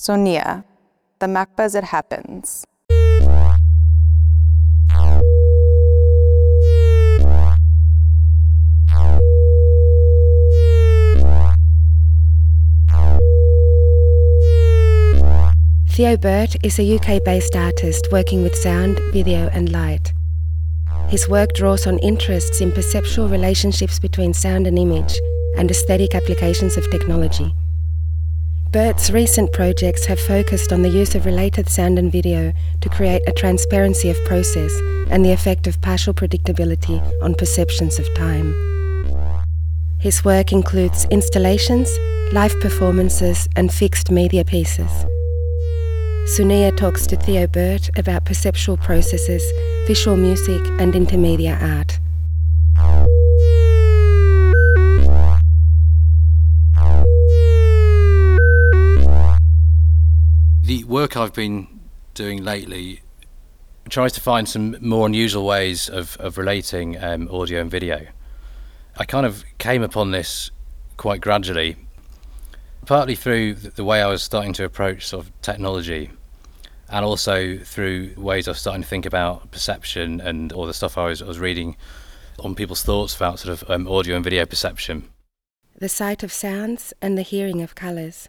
Sonia, the MACBA as it happens. Theo Burt is a UK based artist working with sound, video, and light. His work draws on interests in perceptual relationships between sound and image and aesthetic applications of technology. Burt's recent projects have focused on the use of related sound and video to create a transparency of process and the effect of partial predictability on perceptions of time. His work includes installations, live performances, and fixed media pieces. Sonia talks to Theo Burt about perceptual processes, visual music, and intermedia art. The work I've been doing lately tries to find some more unusual ways of, of relating um, audio and video. I kind of came upon this quite gradually, partly through the way I was starting to approach sort of technology and also through ways I was starting to think about perception and all the stuff I was, I was reading on people's thoughts about sort of um, audio and video perception. The sight of sounds and the hearing of colours.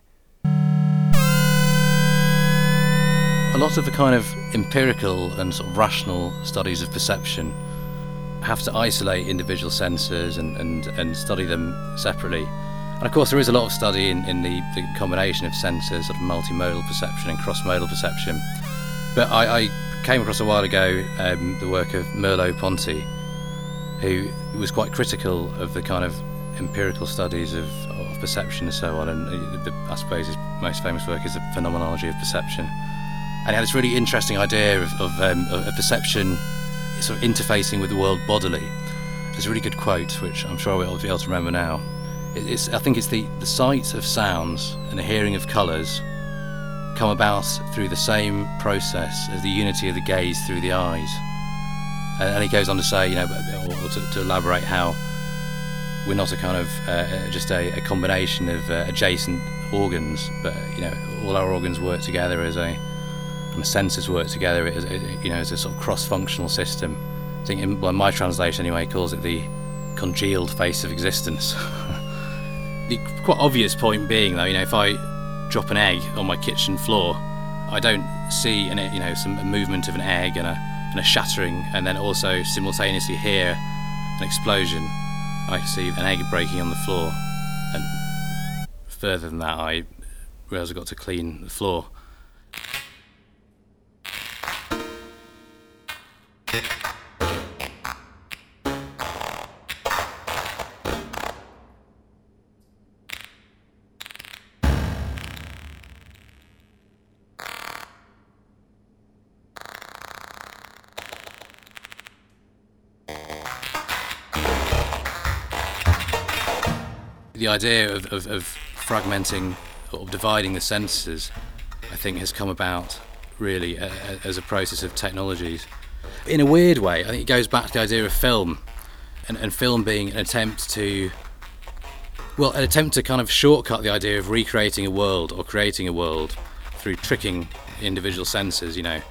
Lot of the kind of empirical and sort of rational studies of perception have to isolate individual senses and, and, and study them separately. And of course, there is a lot of study in, in the, the combination of senses, sort of multimodal perception and cross-modal perception. But I, I came across a while ago um, the work of Merleau-Ponty, who was quite critical of the kind of empirical studies of, of perception and so on. And the, I suppose his most famous work is the phenomenology of perception. And he had this really interesting idea of, of, um, perception sort of interfacing with the world bodily. There's a really good quote, which I'm sure we'll be able to remember now. It's, I think it's the, the sight of sounds and the hearing of colours come about through the same process as the unity of the gaze through the eyes. And, and he goes on to say, you know, or to, to elaborate how we're not a kind of uh, just a, a, combination of uh, adjacent organs, but you know, all our organs work together as a, and the senses work together a, you know, as a sort of cross-functional system. I think, in, well, my translation anyway calls it the congealed face of existence. The quite obvious point being, though, you know, if I drop an egg on my kitchen floor, I don't see an, you know some movement of an egg and a, and a shattering, and then also simultaneously hear an explosion. I see an egg breaking on the floor, and further than that, I realise I've got to clean the floor. The idea of, of, of fragmenting or dividing the senses, I think, has come about really a, a, as a process of technologies. In a weird way, I think it goes back to the idea of film, and, and film being an attempt to, well, an attempt to kind of shortcut the idea of recreating a world or creating a world through tricking individual senses, you know,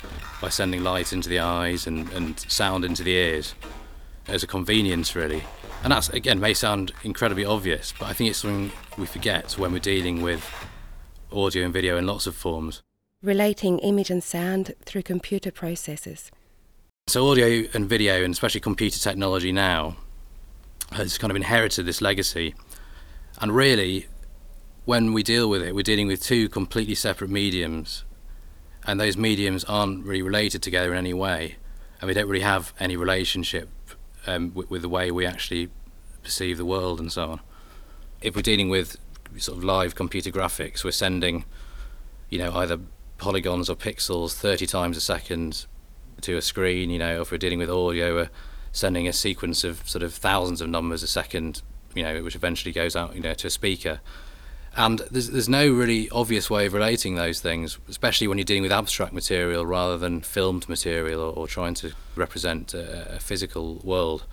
by sending light into the eyes and, and sound into the ears as a convenience, really. And that's, again, may sound incredibly obvious, but I think it's something we forget when we're dealing with audio and video in lots of forms. Relating image and sound through computer processes. So, audio and video, and especially computer technology now, has kind of inherited this legacy. And really, when we deal with it, we're dealing with two completely separate mediums, and those mediums aren't really related together in any way, and we don't really have any relationship um, with, with, the way we actually perceive the world and so on. If we're dealing with sort of live computer graphics, we're sending, you know, either polygons or pixels 30 times a second to a screen. You know, if we're dealing with audio, we're sending a sequence of sort of thousands of numbers a second. You know, which eventually goes out, you know, to a speaker. And there's, there's no really obvious way of relating those things, especially when you're dealing with abstract material rather than filmed material or, or trying to represent a, a, physical world.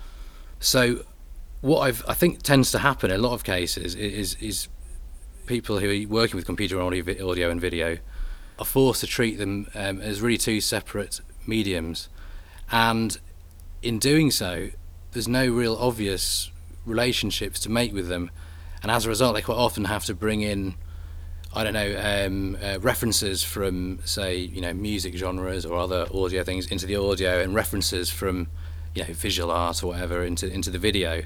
So, what I've, i think tends to happen in a lot of cases is, is people who are working with computer audio, audio and video are forced to treat them um, as really two separate mediums, and in doing so, there's no real obvious relationships to make with them, and as a result, they quite often have to bring in I don't know, um, uh, references from, say, you know, music genres or other audio things into the audio, and references from, you know, visual art or whatever into into the video,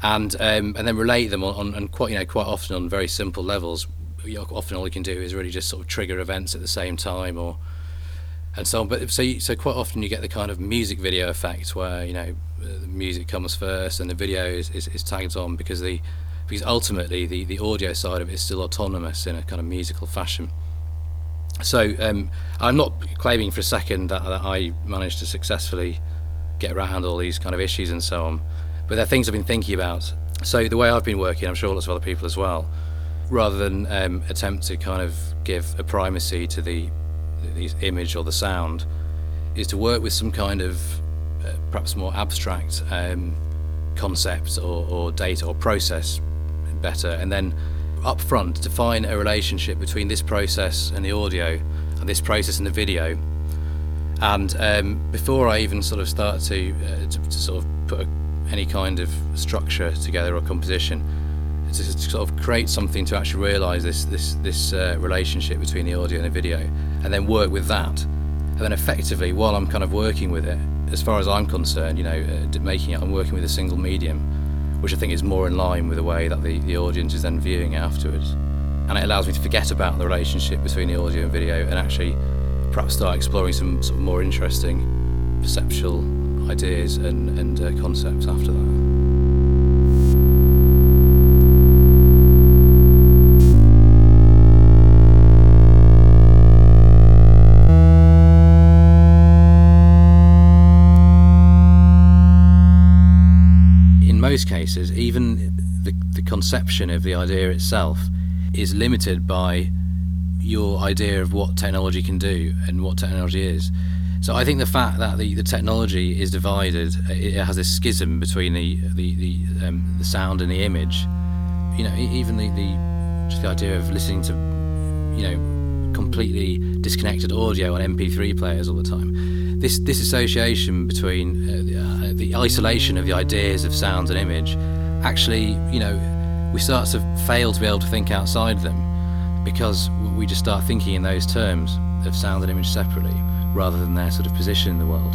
and um, and then relate them on, on, quite you know quite often on very simple levels. Often all you can do is really just sort of trigger events at the same time, or and so on. But so you, so quite often you get the kind of music video effect where you know the music comes first and the video is, is, is tagged on because the because ultimately the, the audio side of it is still autonomous in a kind of musical fashion. So um, I'm not claiming for a second that, that I managed to successfully get around all these kind of issues and so on, but they're things I've been thinking about. So the way I've been working, I'm sure lots of other people as well, rather than um, attempt to kind of give a primacy to the, the image or the sound, is to work with some kind of uh, perhaps more abstract um, concept or, or data or process better, and then up front define a relationship between this process and the audio, and this process and the video. And um, before I even sort of start to, uh, to, to, sort of put a, any kind of structure together or composition, to, to, sort of create something to actually realise this this this uh, relationship between the audio and the video, and then work with that, and then effectively while I'm kind of working with it, as far as I'm concerned, you know, uh, making it, I'm working with a single medium which I think is more in line with the way that the, the audience is then viewing it afterwards. And it allows me to forget about the relationship between the audio and video and actually perhaps start exploring some sort of more interesting perceptual ideas and, and uh, concepts after that. Most cases, even the, the conception of the idea itself is limited by your idea of what technology can do and what technology is. So I think the fact that the, the technology is divided, it has a schism between the the the, um, the sound and the image. You know, even the, the just the idea of listening to, you know, completely disconnected audio on MP3 players all the time. This this association between uh, the, uh, the isolation of the ideas of sound and image, actually, you know, we start to fail to be able to think outside them because we just start thinking in those terms of sound and image separately rather than their sort of position in the world.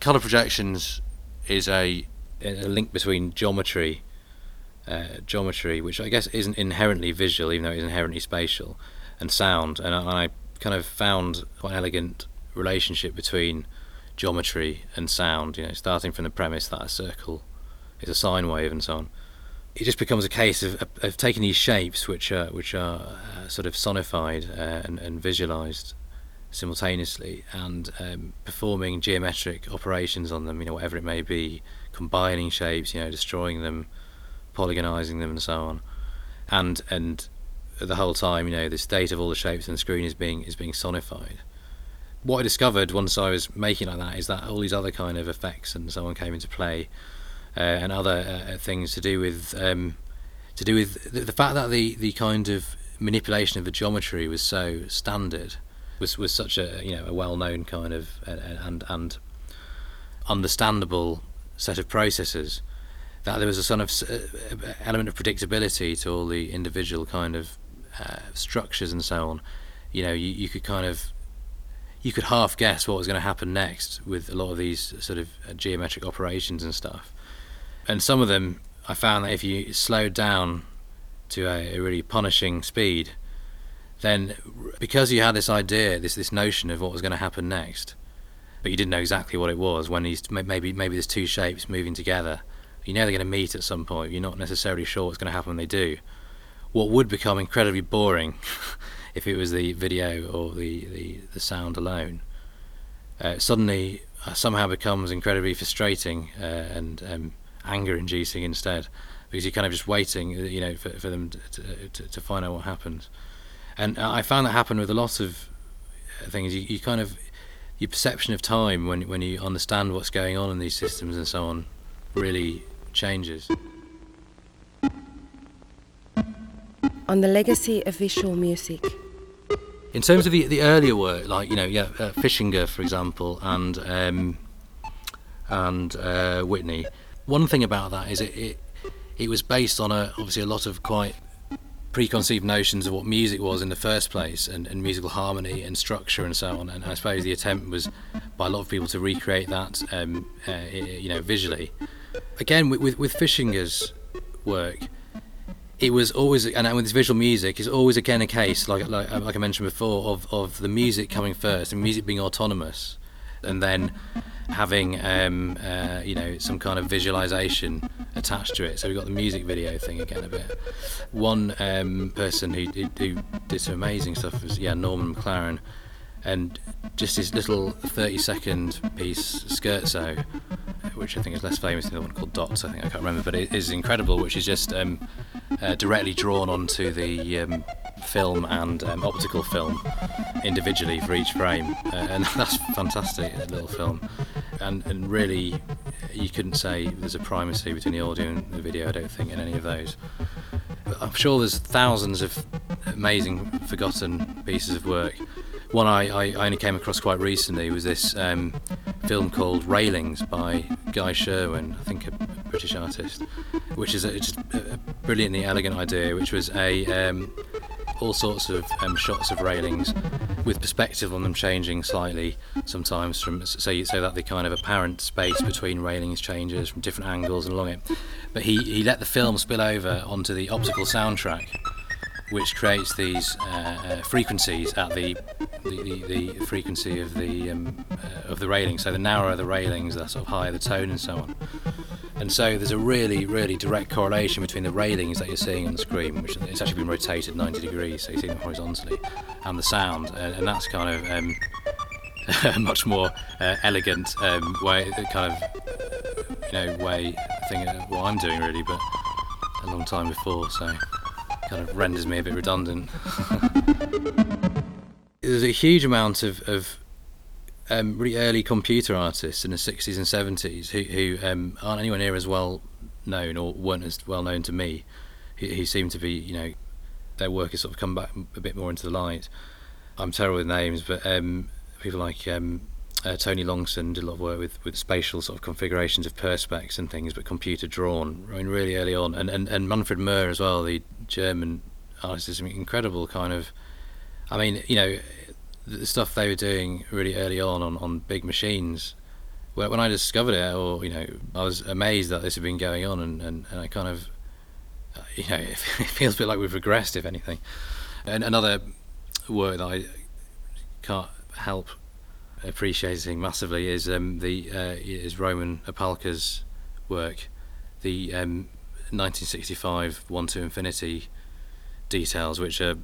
Color projections is a, a link between geometry uh, geometry, which I guess isn't inherently visual, even though it's inherently spatial, and sound. And I, I kind of found quite an elegant relationship between geometry and sound. You know, starting from the premise that a circle is a sine wave and so on. It just becomes a case of, of taking these shapes, which are which are uh, sort of sonified uh, and, and visualized simultaneously, and um, performing geometric operations on them. You know, whatever it may be, combining shapes. You know, destroying them polygonizing them and so on, and and the whole time, you know, the state of all the shapes on the screen is being is being sonified. What I discovered once I was making like that is that all these other kind of effects and so on came into play, uh, and other uh, things to do with um, to do with the, the fact that the the kind of manipulation of the geometry was so standard was was such a you know a well known kind of uh, and and understandable set of processes that there was a sort of uh, element of predictability to all the individual kind of uh, structures and so on. You know, you, you could kind of you could half guess what was going to happen next with a lot of these sort of uh, geometric operations and stuff. And some of them, I found that if you slowed down to a, a really punishing speed, then because you had this idea, this this notion of what was going to happen next, but you didn't know exactly what it was. When these maybe maybe there's two shapes moving together you know they're going to meet at some point. You're not necessarily sure what's going to happen when they do. What would become incredibly boring if it was the video or the, the, the sound alone, uh, suddenly uh, somehow becomes incredibly frustrating uh, and um, anger inducing instead because you're kind of just waiting, uh, you know, for, for them to, to, to find out what happens. And I found that happen with a lot of uh, things. You, you kind of your perception of time when when you understand what's going on in these systems and so on really changes. On the legacy of visual music. In terms of the, the earlier work, like you know, yeah, uh, Fischinger, for example, and um, and uh, Whitney, one thing about that is it, it it was based on a obviously a lot of quite preconceived notions of what music was in the first place and, and musical harmony and structure and so on. And I suppose the attempt was by a lot of people to recreate that um, uh, you know visually. Again with, with, with Fischinger's work it was always and with visual music is always again a case like, like like I mentioned before of, of the music coming first and music being autonomous and then having um, uh, you know some kind of visualization attached to it. So we've got the music video thing again a bit. One um, person who, who, who, did some amazing stuff was yeah Norman McLaren, and just his little 30 second piece Scherzo, which I think is less famous than the one called Dots. I think I can't remember, but it is incredible. Which is just um, uh, directly drawn onto the um, film and um, optical film individually for each frame, uh, and that's fantastic. little film, and and really, you couldn't say there's a primacy between the audio and the video. I don't think in any of those. But I'm sure there's thousands of amazing forgotten pieces of work. One I, I only came across quite recently was this um, film called Railings by Guy Sherwin, I think a British artist, which is a, just a brilliantly elegant idea, which was a um, all sorts of um, shots of railings with perspective on them changing slightly sometimes from so, so that the kind of apparent space between railings changes from different angles and along it but he, he let the film spill over onto the optical soundtrack which creates these uh, uh, frequencies at the the, the, the frequency of the um, uh, of the railing. So the narrower the railings, the sort of higher the tone, and so on. And so there's a really, really direct correlation between the railings that you're seeing on the screen, which it's actually been rotated 90 degrees, so you see them horizontally, and the sound, and, and that's kind of um, a much more uh, elegant um, way, kind of you know way thing of what I'm doing really, but a long time before, so kind of renders me a bit redundant. There's a huge amount of, of um, really early computer artists in the 60s and 70s who, who um, aren't anywhere near as well known or weren't as well known to me, who, who seem to be, you know, their work has sort of come back a bit more into the light. I'm terrible with names, but um, people like um, uh, Tony Longson did a lot of work with, with spatial sort of configurations of perspex and things, but computer drawn. I mean, really early on, and and, and Manfred Mohr as well, the German artist, is an incredible kind of. I mean, you know, the stuff they were doing really early on on, on big machines. When when I discovered it, or you know, I was amazed that this had been going on, and, and, and I kind of, you know, it feels a bit like we've regressed, if anything. And another work that I can't help appreciating massively is um, the uh, is Roman Opalka's work, the um, 1965 One to Infinity details, which are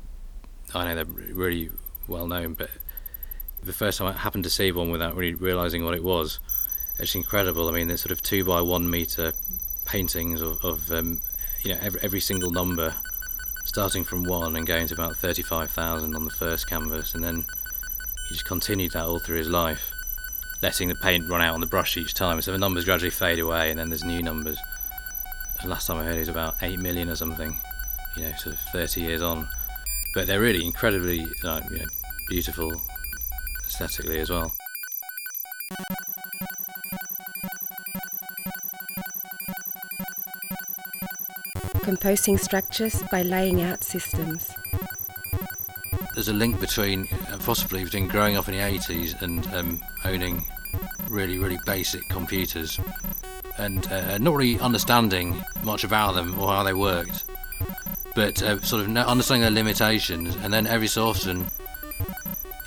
I know they're really well known, but the first time I happened to see one without really realizing what it was, it's incredible. I mean, there's sort of two by one meter paintings of, of um, you know every, every single number, starting from one and going to about 35,000 on the first canvas, and then he just continued that all through his life, letting the paint run out on the brush each time. So the numbers gradually fade away, and then there's new numbers. The last time I heard it about 8 million or something, you know, sort of 30 years on. But they're really incredibly like, you know, beautiful aesthetically as well. Composing structures by laying out systems there's a link between, uh, possibly between growing up in the 80s and um, owning really, really basic computers and uh, not really understanding much about them or how they worked, but uh, sort of understanding their limitations. And then every so often,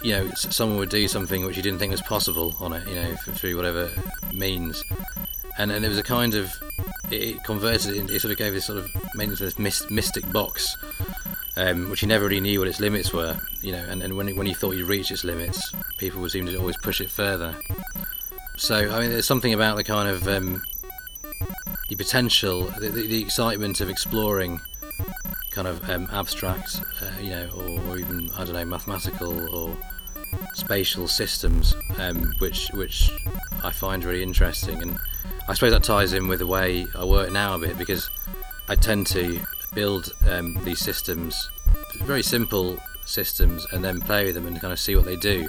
you know, someone would do something which you didn't think was possible on it, you know, through whatever means. And, and it was a kind of, it converted it, it sort of gave this sort of, made into this mystic box um, which he never really knew what its limits were. You know, and, and when when he thought he'd reached its limits, people would seem to always push it further. So I mean, there's something about the kind of um, the potential, the, the, the, excitement of exploring kind of um, abstract, uh, you know, or, or, even I don't know, mathematical or spatial systems, um, which which I find really interesting, and I suppose that ties in with the way I work now a bit because I tend to build um, these systems, very simple systems, and then play with them and kind of see what they do.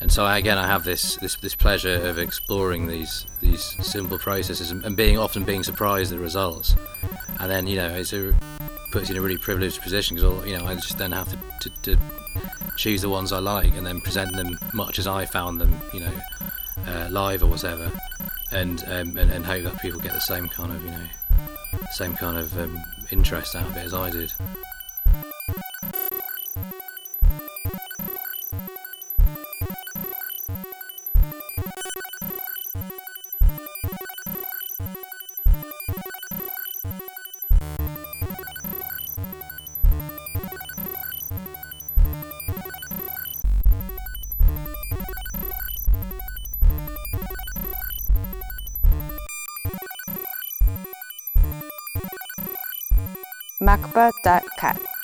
And so I, again, I have this, this this pleasure of exploring these these simple processes and, being often being surprised at the results. And then you know it's a puts you in a really privileged position because you know I just then have to, to, to choose the ones I like and then present them much as I found them, you know, uh, live or whatever, and, um, and and hope that people get the same kind of you know same kind of um, interest out of it as I did. macba.cat.